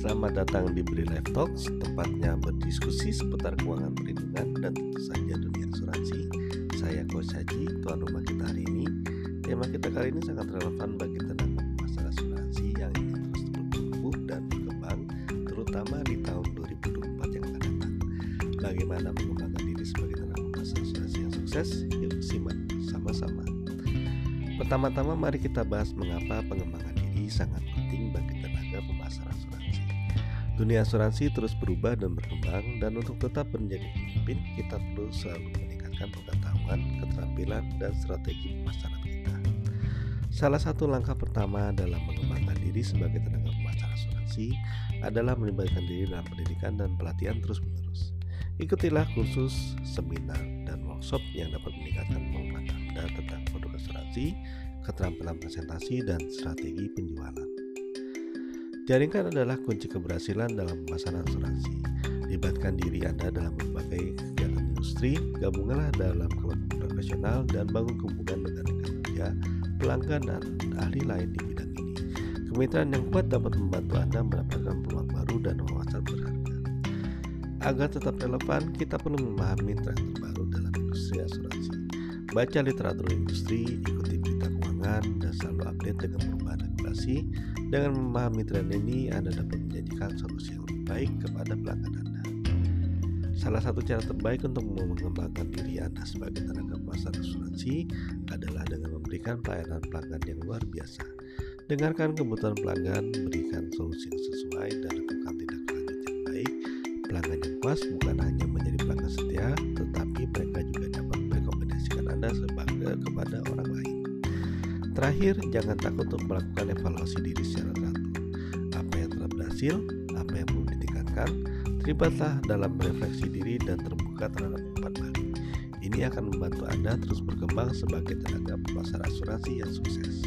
Selamat datang di Bri Life Talks, tempatnya berdiskusi seputar keuangan perlindungan dan tentu saja dunia asuransi. Saya Coach Haji, tuan rumah kita hari ini. Tema kita kali ini sangat relevan bagi tenaga pemasaran asuransi yang ingin terus bertumbuh dan berkembang, terutama di tahun 2024 yang akan datang. Bagaimana mengembangkan diri sebagai tenaga pemasaran asuransi yang sukses? Yuk simak sama-sama. Pertama-tama mari kita bahas mengapa pengembangan diri sangat penting bagi tenaga pemasaran asuransi. Dunia asuransi terus berubah dan berkembang dan untuk tetap menjadi pemimpin kita perlu selalu meningkatkan pengetahuan, keterampilan, dan strategi pemasaran kita. Salah satu langkah pertama dalam mengembangkan diri sebagai tenaga pemasaran asuransi adalah melibatkan diri dalam pendidikan dan pelatihan terus-menerus. Ikutilah kursus, seminar, dan workshop yang dapat meningkatkan kemampuan Anda tentang produk asuransi, keterampilan presentasi, dan strategi penjualan. Jaringan adalah kunci keberhasilan dalam pemasaran asuransi. Libatkan diri Anda dalam berbagai kegiatan industri, gabunglah dalam kelompok profesional, dan bangun hubungan dengan rekan kerja, pelanggan, dan ahli lain di bidang ini. Kemitraan yang kuat dapat membantu Anda mendapatkan peluang baru dan wawasan berharga. Agar tetap relevan, kita perlu memahami tren terbaru dalam industri asuransi. Baca literatur industri, ikuti berita keuangan, dan selalu update dengan perubahan regulasi dengan memahami tren ini, Anda dapat menjanjikan solusi yang lebih baik kepada pelanggan Anda. Salah satu cara terbaik untuk mengembangkan diri Anda sebagai tenaga pemasaran asuransi adalah dengan memberikan pelayanan pelanggan yang luar biasa. Dengarkan kebutuhan pelanggan, berikan solusi yang sesuai, dan lakukan tindak lanjut yang baik. Pelanggan yang puas bukan hanya menjadi pelanggan setia, tetapi mereka juga dapat Terakhir, jangan takut untuk melakukan evaluasi diri secara teratur. Apa yang telah berhasil, apa yang perlu ditingkatkan, terlibatlah dalam refleksi diri dan terbuka terhadap umpan balik. Ini akan membantu Anda terus berkembang sebagai tenaga pemasaran asuransi yang sukses.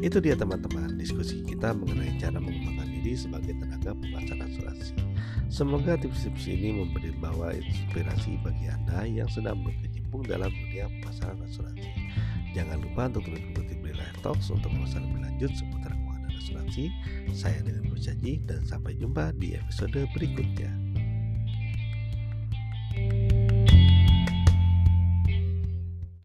Itu dia teman-teman, diskusi kita mengenai cara mengembangkan diri sebagai tenaga pemasaran asuransi. Semoga tips-tips ini memberi bawa inspirasi bagi Anda yang sedang berkecimpung dalam dunia pemasaran asuransi. Jangan lupa untuk terus mengikuti Live Talks untuk pemasaran lebih lanjut seputar keuangan asuransi. Saya dengan Coach dan sampai jumpa di episode berikutnya.